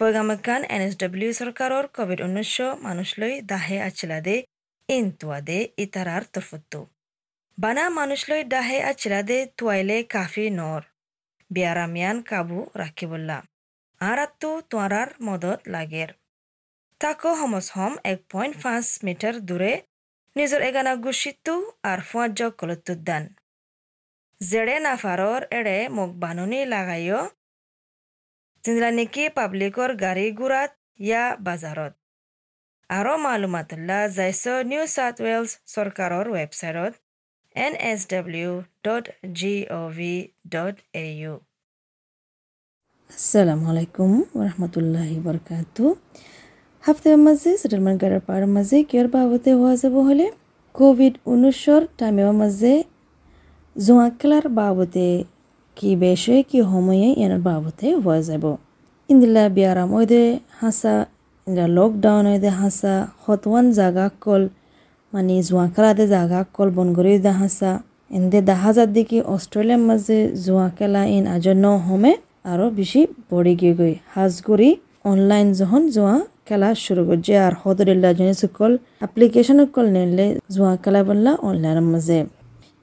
পয়গামকান N S W চৰকাৰৰ covid ঊনৈছ মানুষলৈ দাহে আছিলাদে ইন তুৱাদে ইতাৰাৰ তৰফতো বানা মানুষলৈ দাহে আছিলাদে তুৱাইলে কাফি নৰ বিয়াৰামিয়ান কাবু ৰাখিবল্লা আৰাতো তোৱাৰাৰ মদত লাগেৰ তাকো সমজ হম এক পইণ্ট পাঁচ মিটাৰ দূৰে নিজৰ এগানা গুচিতো আৰু ফুৱাজ কলতুদ্দান জেৰে নাফাৰৰ এৰে মোক বাননি লাগাইও যেনেলা নেকি পাব্লিকৰ গাড়ী ঘোঁৰাত ইয়া বজাৰত আৰু মালুমাত যাইছ নিউ ছাউথ ৱেলছ চৰকাৰৰ ৱেবছাইটত N S W dot G O' V dot A U আসসালামু আলাইকুম ওরহামতুল্লাহি বরকাত হাফতে মাঝে সেটেলমেন্ট গাড়ির পার মাঝে কিয়ার বাবতে হওয়া যাব হলে কোভিড উনিশর টাইমৰ মাঝে জোয়া খেলাৰ বাবতে ইয়ানোর বাবতে হওয়া যাব। ইন্দিলা বিয়ারাম ওইদে হাসা ইন্দিলা লকডাউন ওইদে হাসা, হতওয়ান জাগা কল মানে জোঁৱা খেলাতে জাগা কল বন করে দা হাসা এন্দে দেখা যার দিকে অস্ট্রেলিয়ার মাঝে জোঁৱা খেলা ইন আজ ন হমে আরও বেশি বড়ি গিয়ে গই। হাজগুড়ি অনলাইন যখন জোয়া খেলা শুরু করছে, আর হদরিল্লা জনে সকল অ্যাপ্লিকেশন কল নিলে জোয়া খেলা বললা অনলাইনের মাঝে।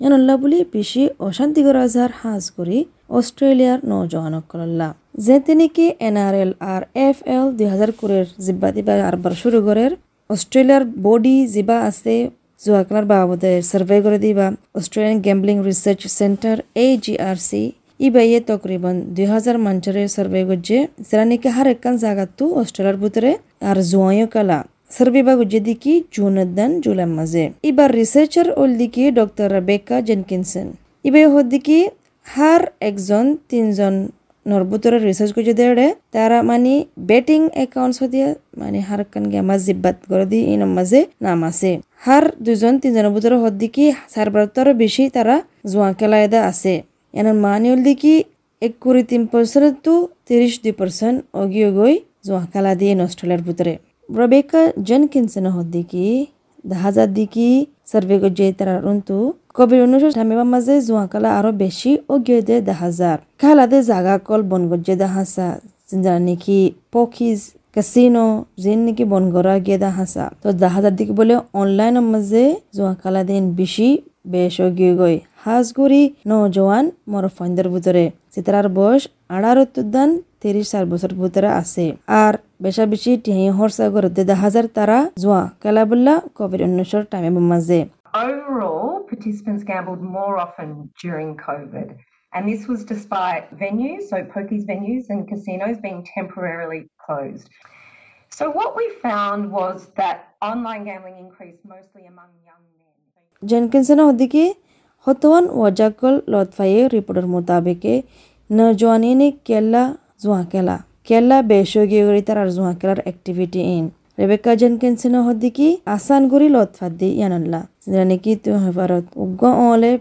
ইয়ানল্লা বুলি বেশি অশান্তিকর আজহার হাজ করি অস্ট্রেলিয়ার নৌজওয়ানক কল্লা যে তিনি কি এন আর এফ এল দুই হাজার কুড়ির জিব্বা দিবা আরবার শুরু করের অস্ট্রেলিয়ার বডি জিবা আছে জোয়া খেলার বাবদে সার্ভে করে দিবা। Australian gambling research centre A G R C ইবাইয়ে তকরিবান দুই হাজার মাঞ্চারে সার্ভে করছে। যারা নাকি হার একখান জায়গাতো অস্ট্রেলিয়ার ভিতরে আর জোয়াইও কালা। জুলাই মাঝে এবার রিসার্চার ওল দিকি ডক্টর রেবেকা জেনকিনসন ইবাই হদ দিকি হার একজন তিনজন নরবুতরে রিসার্চ করছে দেড়ে তারা মানে বেটিং একাউন্টস দিয়ে মানে হার কান গেমা জিব্বাত করে দি ইন মাঝে নাম আছে হার দুজন তিনজনের ভিতরে হদ দিকি সারবারতর বেশি তারা জোয়া খেলায়দা আছে এনার মানিউল দেখি এক কুড়ি তিন পার্সেন্ট তো তিরিশ দুই পার্সেন্ট অগিয়ে গই জোয়াকালা দিয়ে অস্ট্রেলিয়ার ভিতরে হদ দেখি হাজার দিকি সার্ভে করছে তারা রন্তু কবির অনুষ্ঠ ঠামিবার মাঝে জোয়াকালা আরও বেশি অগিয়ে দে দেখা যার খালাদে জাগা কল বন গজ্জে দেখাসা যারা নাকি পখিজ কাসিনো যেন নাকি বন করা গিয়ে দেখাসা তো দেখা দিকে বলে অনলাইনের মাঝে জোয়াকালা দিন বেশি বেশ অগিয়ে গই হাজগুড়ি নজওয়ান মরফাইন্দের ভিতরে চিত্রার বয়স আড়ার উদ্যান তিরিশ চার বছর ভিতরে আছে আর বেশা বেশি টিহি হরসা করতে দেখা যার তারা জোয়া খেলাবুল্লা কোভিড উনিশের টাইমে মাঝে Overall, participants gambled more often during COVID. And this was despite venues, so pokies venues and casinos being temporarily closed. So what we found was that online gambling increased mostly among young men. Jenkinson হদিকে হতওয়ান ওয়াজাকল লতফায়ে রিপোর্টের মোতাবেকে নজওয়ানি ने केला जुआ केला केला बेशोगी गरी तार जुआ केलार एक्टिविटी इन রেবেকা জেনকিনসন হদিকি আসান গুরি লতফাত দি ইয়ানল্লা যেনে কি তুই হেফারত উগ্গ অলে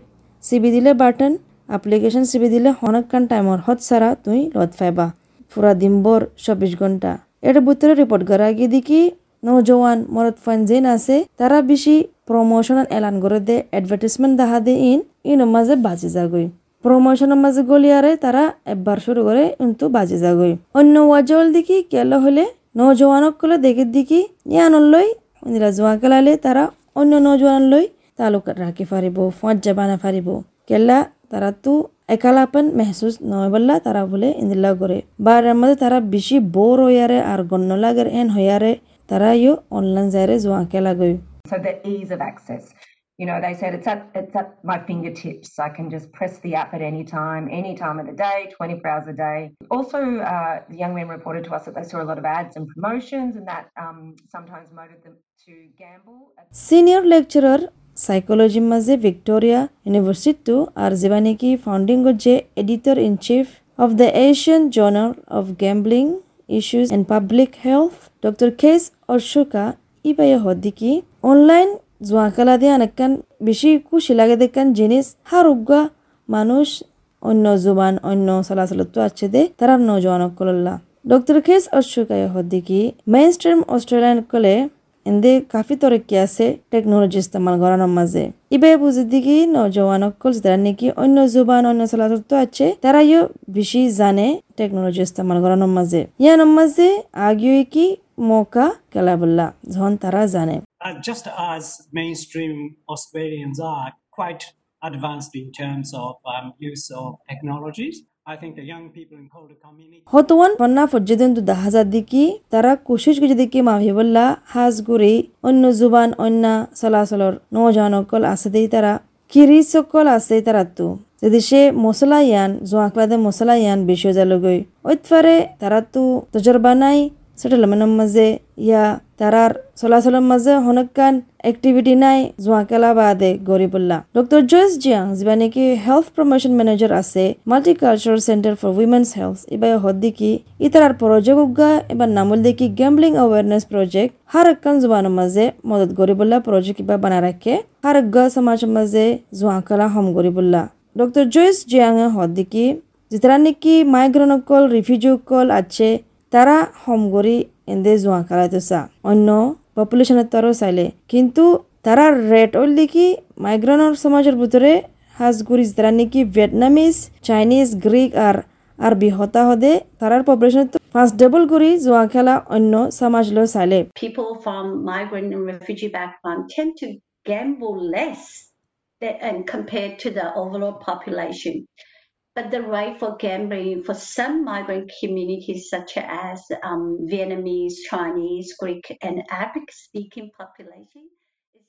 সিবি দিলে বাটন অ্যাপ্লিকেশন সিবি দিলে হনকান টাইমর হত সারা তুই লতফাইবা পুরা দিনভর চব্বিশ ঘন্টা এর ভিতরে রিপোর্ট করা গিয়ে দেখি নৌজওয়ান মরদ ফানজেন আছে তারা বেশি প্রমোশন এলান করে দে অ্যাডভার্টাইজমেন্ট দেখা দে ইন ইন মাঝে বাজি যাগই প্রমোশনের মাঝে গলিয়ারে তারা একবার শুরু করে কিন্তু বাজি যাগই অন্য ওয়াজল দেখি কেল হলে নৌজওয়ানক কলে দেখে দেখি ইয়ানল লই ইন্দিরা জোয়া কেলালে তারা অন্য নৌজওয়ান লই তালুক রাখি ফারিব ফঁজ বানা ফারিব কেলা তারা তু একালাপন মেহসুস নয় বললা তারা বলে ইন্দিলা করে বার মধ্যে তারা বেশি বোর হইয়ারে আর গণ্য লাগের এন হইয়ারে তারা ইও অনলাইন যাইরে জোয়া কেলা গই So the ease of access. You know, they said it's at it's at my fingertips. I can just press the app at any time, any time of the day, 24 hours a day. Also, uh, the young men reported to us that they saw a lot of ads and promotions, and that um, sometimes motivated them to gamble. Senior lecturer psychology ಮಜೆ Victoria ಯೂನಿವರ್ಸಿಟಿತು Arzivaniki, founding ಜೆ editor in chief of the Asian Journal of Gambling issues and public health, Dr. Kes Orshuka ইবাইয়া হদ্দিকি online জোয়াকালা দিয়ে অনেকখান বেশি খুশি লাগে দেখান জিনিস হার উগা মানুষ অন্য জুবান, অন্য চলাচলত আছে দে, তারা নজওয়ানক কলল্লা। ডক্টর খেস অশুকায় হদ্দিকি মেইন স্ট্রিম অস্ট্রেলিয়ান কলে এন্দে কাফি তরক্কি আছে টেকনোলজি ইস্তেমাল করানোর মাঝে। ইবে বুঝি দিকে নজওয়ান অকল যারা নাকি অন্য জুবান, অন্য চলাচল তো আছে, তারাইও বেশি জানে টেকনোলজি ইস্তেমাল করানোর মাঝে। ইয়ানোর মাঝে আগিয়ে কি মৌকা কেলাবল্লা যখন তারা জানে। Uh, just as mainstream Australians are quite advanced in terms of um, use of technologies, হতওয়ান Panna ফজ্জিদিন দু দাহাজার দিকি তারা কোশিশ করে দিকি মাভিবল্লা হাজ গুরি অন্য জুবান অন্য চলাচলর নৌজানকল আছে দেই তারা কিরি সকল আছে তারা তো। যদি সে মশলা ইয়ান জোয়াকলাদে মশলা ইয়ান বেশি যালগৈ ওইতফারে তারা তো তজরবা নাই সেটেলমেন্টের মাঝে ইয়া তারার চলাচলের মাঝে হনকান অ্যাক্টিভিটি নাই জোয়াকেলা বাদে গরিবুল্লাহ ডক্টর জয়েস জিয়াং যিবা নাকি হেলথ প্রমোশন ম্যানেজার আছে multicultural centre for women's health এবার হদ্দিকি ইতারার প্রজেক্ট উগা এবার নামুল দেখি গ্যাম্বলিং অ্যাওয়ারনেস প্রজেক্ট হার একখান জুবানের মাঝে মদত গরিবুল্লাহ প্রজেক্ট ইবা বানা রাখে হার একগা সমাজের মাঝে জোয়াকেলা হম গরিবুল্লাহ ডক্টর জয়েস জিয়াং হদ্দিকি যেতারা নাকি মাইগ্রেনকল রিফিউজিকল আছে তারা হমগরি এন্দে জোয়া কালাইতেছা অন্য পপুলেশনের তরও চাইলে। কিন্তু তারা রেট ওল দেখি মাইগ্রেনের সমাজের ভিতরে হাজগুড়ি তারা নাকি ভিয়েতনামিজ চাইনিজ গ্রিক আর আরবি হতা হদে তারার পপুলেশন ফার্স্ট ডবল করি জোয়া খেলা অন্য সমাজ লো চাইলে. But the right for gambling for some migrant communities, such as um, Vietnamese, Chinese, Greek, and Arabic speaking population, is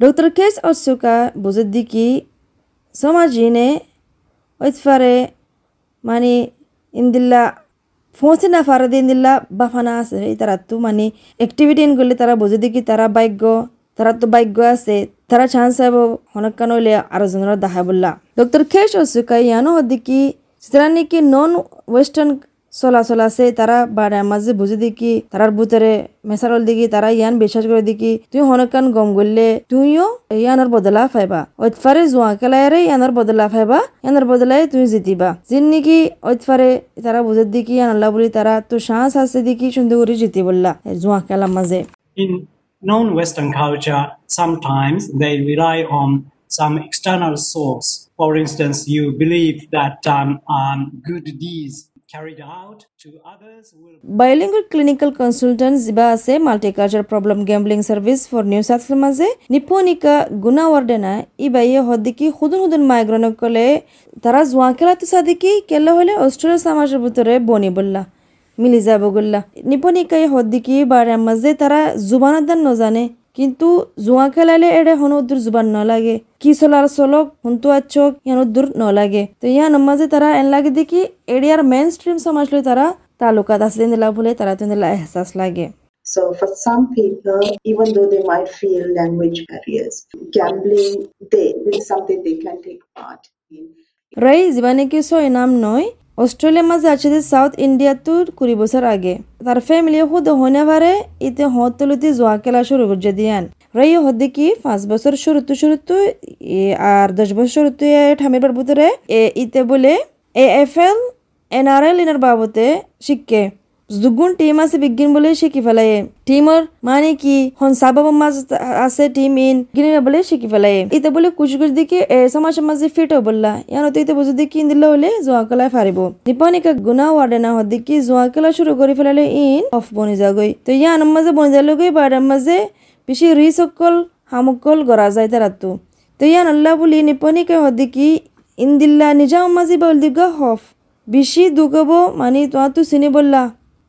doctor case অসুকা বুজুদ্দিকি সমাজিনে ওইতফারে মানে ইন্দিল্লা ফোঁসে না ফারাদে ইন্দিল্লা বাফানা আছে এই তারা তো মানে অ্যাক্টিভিটি করলে তারা বুজুদ্দিকি তারা ভাগ্য তারা তো ভাগ্য আছে, তারা চান্স পাব হনকান হইলে আরও জনের দেখা বললা। ডক্টর খেস অসুকা ইয়ানো হদ্দিকি যারা নাকি নন ওয়েস্টার্ন চলাচল আছে, তারা বাড়ার মাঝে বুঝে দেখি তারার ভিতরে মেসারল দেখি তারা ইয়ান বিশ্বাস করে দেখি তুই হনকান গম গললে তুইও ইয়ানোর বদলা ফাইবা ওইতফারে জোয়া খেলাইরে ইয়ানোর বদলা ফাইবা ইয়ানোর বদলাই তুই জিতিবা। যিন নাকি ওইতফারে তারা বুঝে দেখি ইয়ান আল্লাহ বলি তারা তো সাহস আছে দেখি সুন্দর করে জিতি বললা জোয়া খেলার মাঝে। non-Western culture, sometimes they rely on some external source. For instance, you believe that um, um, good deeds carried out to others will bilingual clinical consultant আছে multicultural problem gambling service for New South মাঝে নিপুণিকা গুনা ওয়ার্ডেনা ই বাইয়ে হদ্দিকি হুদুন হুদুন migraine কলে তারা জোয়া খেলাতে সাদিকি কেলা হলে অস্ট্রেলিয়া সমাজের ভিতরে বনি বললা মিলি যাব গল্লা। নিপুণিকাই হদ্দিকি বারে মাঝে তারা জুবানের দান নজানে কিন্তু জুয়া খেলাইলে এড়ে হনুদ্দুর জুবান ন লাগে কি চলার চলক হুন্তু আচক ইয়ানুদ্দুর ন লাগে তো ইয়ান মাঝে তারা এন লাগে দেখি এরিয়ার মেন স্ট্রিম সমাজ লই তারা তালুকাত আছে দিলা বলে তারা দিলা এহসাস লাগে। So for some people, even though they might feel language barriers, gambling they is something they can take part in. রাই জীবানে কি সয় নাম নয় অস্ট্রেলিয়ার মাঝে আছে যে সাউথ ইন্ডিয়াতো কুড়ি বছর আগে। তার ফ্যামিলি হুদ হনে পারে ইতে হতলুতি তুলতে জোয়া খেলা শুরু করছে দিয়ান। রাই হদে কি পাঁচ বছর শুরুতে শুরুতে আর দশ বছর শুরুতে ঠামের ভিতরে ইতে বলে এ এফ এল এনআরএল আর এল ইনার বাবতে শিখকে দুগুণ টিম আছে বিজ্ঞান বলে শিখি ফেলায়। টিমর মানে কি? হন সাবাব মাঝ আছে টিম ইন গিনে বলে শিখি ফেলায়। ইতে বলে কুচি কুচি এ সমাজের মাঝে ফিট বললা ইয়ান তো ইতে বুঝি দিকে দিলে হলে জোয়া খেলায় ফারিব নিপানিকা গুনা ওয়ার্ডে না হদি কি জোয়া খেলা শুরু করে ফেলালে ইন অফ বনি যাগই তো ইয়ান মাঝে বনি যালে গই বাড়ার মাঝে বেশি রিসকল হামকল গড়া যায় তারাতো তো ইয়ান আল্লাহ বলি নিপানিকা হদি কি ইন্দিল্লা নিজাম মাঝি বল দিগা হফ। বেশি দুগাবো মানে তোমার তো চিনি বললা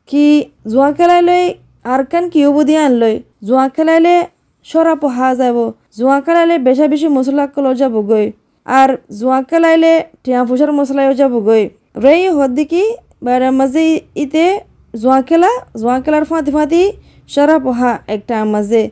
কি জোয়া খেলাইলৈ আর কান কি হব দিয়ে আনলৈ? জোয়া খেলাইলে সরা পহা যাব। জোয়া খেলাইলে বেশা বেশি মশলা কল যাব গই আর জোয়া খেলাইলে টিয়া ফুসার মশলাও যাব গই রে হদ্দিকি বাইরে মাঝে ইতে জোয়া খেলা, জোয়া খেলার ফাঁতি ফাঁতি সরা পহা একটা মাঝে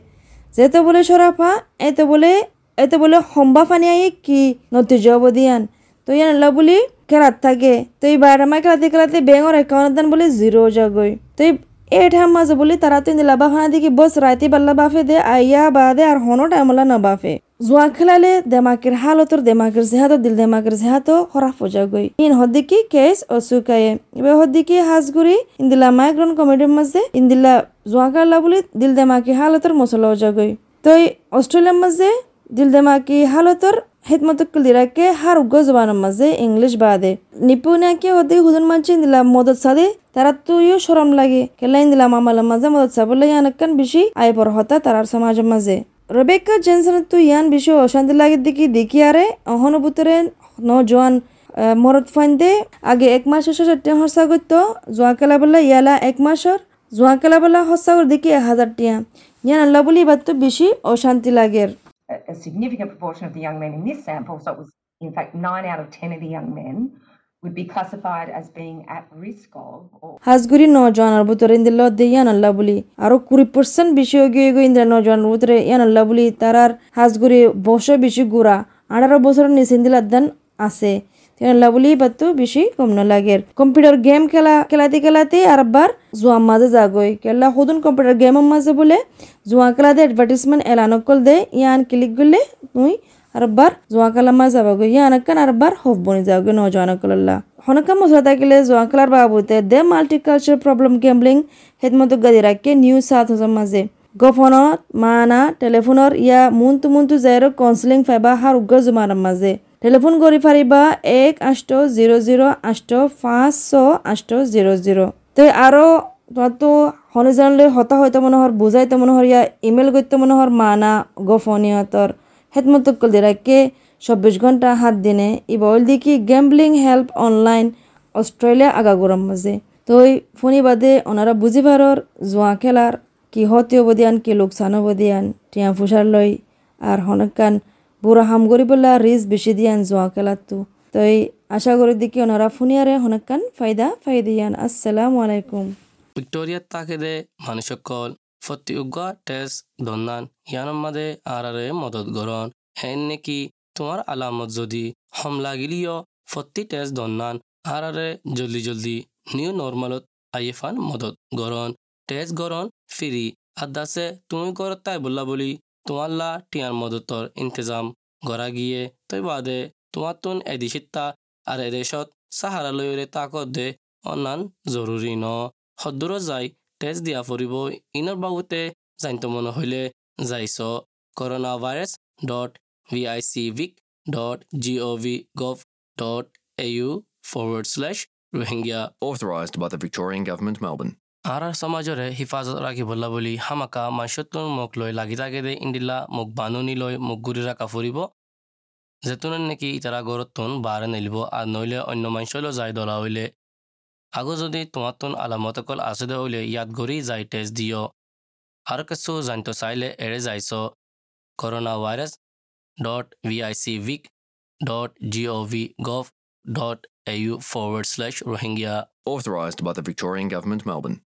যেতে বলে সরা ফা এতে বলে এতে বলে সম্বা ফানি আই কি নতিজ দিয়ান তো ইয়ান বলি খেলাত থাকে। তো এই বাইরে মাই খেলাতে খেলাতে ব্যাঙর অ্যাকাউন্ট দান বলে জিরো যাগই তো এই এ ঠাম মাঝে বলি তারা তো ইন্দিলা বাফানা দিকে বস রাইতে বাল্লা বাফে দে আইয়া বাদে আর হনো টাইমলা না বাফে জোয়া খেলালে দেমাকের হালতর দেমাকের জেহাতো দিল দেমাকের জেহাতো খরাফ হজা গই ইন হদ্দিকি কেস অসুকায়ে এবার হদ্দিকি হাজগুড়ি ইন্দিলা মাইগ্রন কমেডির মাঝে ইন্দিলা জোয়া খেলা বলি দিল দেমাকি হালতর মশলা হজা গই তই অস্ট্রেলিয়ার মাঝে দিল দেমাকি হালতর হেতমতকুল দিরাকে হার উগ্র জবানের মাঝে ইংলিশ বাদে নিপুণাকে ওদের হুদুন মানছে দিলা মদত সাদে তারা তুইও সরম লাগে কেলাই দিলাম আমালের মাঝে মদত সাবলে ইয়ানকান বেশি আয় পর হতা তারার সমাজের মাঝে রবেকা জেনসন তুই ইয়ান বেশি অশান্তি লাগে দেখি দেখি আরে অহনুভূতরে ন জোয়ান মরত ফাইন্দে আগে এক মাস শেষে টিয়া হসা করতো জোয়া খেলা বলে ইয়ালা এক মাসর জোয়া খেলা বলে হসা করে দেখি এক হাজার টিয়া ইয়ান আল্লাহ বলি এবার তো বেশি অশান্তি লাগের a, significant proportion of the young men in this sample, so it was in fact nine out of 10 of the young men, would be classified as being at risk of or ইয়ান আল্লাহ বলি আরও কুড়ি percent বেশি গিয়ে গিয়ে ইন্দিরা নজওয়ানের ভিতরে ইয়ান আল্লাহ বলি তারার হাজগুড়ি বছর বেশি গুড়া আঠারো বছরের নিচে ইন্দিল আদান আছে বলি বাতো বেশি কম না লাগে। কম্পিউটার গেম খেলা, খেলাতে খেলাতে আর আবার জোয়া মাঝে যাগই কেলা সদন কম্পিউটার গেমের মাঝে বলে জোয়া খেলাতে অ্যাডভার্টিসমেন্ট এলান কল দে, ইয়ান ক্লিক করলে তুই আর আবার জোয়া খেলা মাঝে যাবাগৈ ইয়ান কান আর আবার হব বনি যাওগে নজওয়ান কল্লা হনকা মশলা থাকিলে জোয়া খেলার বাবুতে দে মাল্টিকালচার প্রবলেম গেমলিং হেদমতো গাদি রাখে নিউজ সাত হাজার মাঝে। গফনত মানা টেলিফোনৰ ইয়া মুনটো মুনটো যাইৰ কাউন্সিলিং ফাইবা হার উগ্ৰ জমাৰ মাঝে। টেলিফোন কৰি পাৰিবা এক আষ্ট জিৰ' জিৰ' আষ্ট পাঁচ ছ আষ্ট জিৰ' জিৰ' তই আৰু তোমাৰতো শনিজনলৈ হতা হয়তো মনোহৰ, বুজাইতো মনোহৰ, ইয়া ইমেইল করতে মনোহর মানা গোফনিয়তর হেতমতো কল দিরাকে চব্বিশ ঘণ্টা হাত দিনে ইবল দেখি গেমবলিং হেল্প অনলাইন অস্ট্রেলিয়া আগাগোড়ার মাঝে তই ফোনি বাদে ওনারা বুঝিবারর জোয়া খেলার কি হতে অবদিয়ান কি লোকসান অবদিয়ান টিয়া ফুসার লই আর হনকান বুড়া হাম করি বললা রিস বেশি দিয়ান জোয়া খেলাতো তই আশা করি দেখি ওনারা ফুনিয়ারে হনকান। ফায়দা ফায়দিয়ান আসসালামু আলাইকুম। ভিক্টোরিয়ার তাকেদে মানুষকল ফতি উগা, টেস, দন্নান ইয়ানোর মাদে আরারে মদত গরন হেন নেকি তোমার আলামত যদি হম লাগিলিও ফতি, টেস, দন্নান, আরারে জলদি জলদি নিউ নর্মালত আইফান মদত গরন টেস গরন ফিরি। আদাসে তুমি গরত তাই বললা বলি তোমাল্লা টিয়ার মদতর ইন্তজাম গড়া গিয়ে তৈ বাদে তোমার তুন এদিশিত্তা আর এদেশত সাহারা লয়রে তাকত দে অন্যান জরুরি ন। সদূৰ যাই টেষ্ট দিয়া ফুৰিব ইনৰ বাবুতে জানিত মন হলে যাইছ। Coronavirus dot V I C Vic dot G O' V gov dot A U forward slash Rohingya Authorised by the Victorian Government, Melbourne. আৰ সমাজৰে হিফাজত ৰাখিবলৈ বুলি হামাকা মাছটোৰ মোক লৈ লাগি থাকে দে ইন্দিলা মোক বানুনি লৈ মোক গুৰি ৰাখা ফুৰিব যেতুনে নেকি ইতাৰা তোন বাৰে নেলিব আৰু নইলে অন্য মাংসলৈ যাই দলা হইলে আগো যদি তোমার তুন আলামত অকল আছে দে হইলে ইয়াত গড়ি যাই টেস্ট দিও আর কিছু জানিত চাইলে এড়ে যাইছ coronavirus dot V I C Vic dot G O' V gov dot A U slash Rohingya Authorised by the Victorian Government, Melbourne.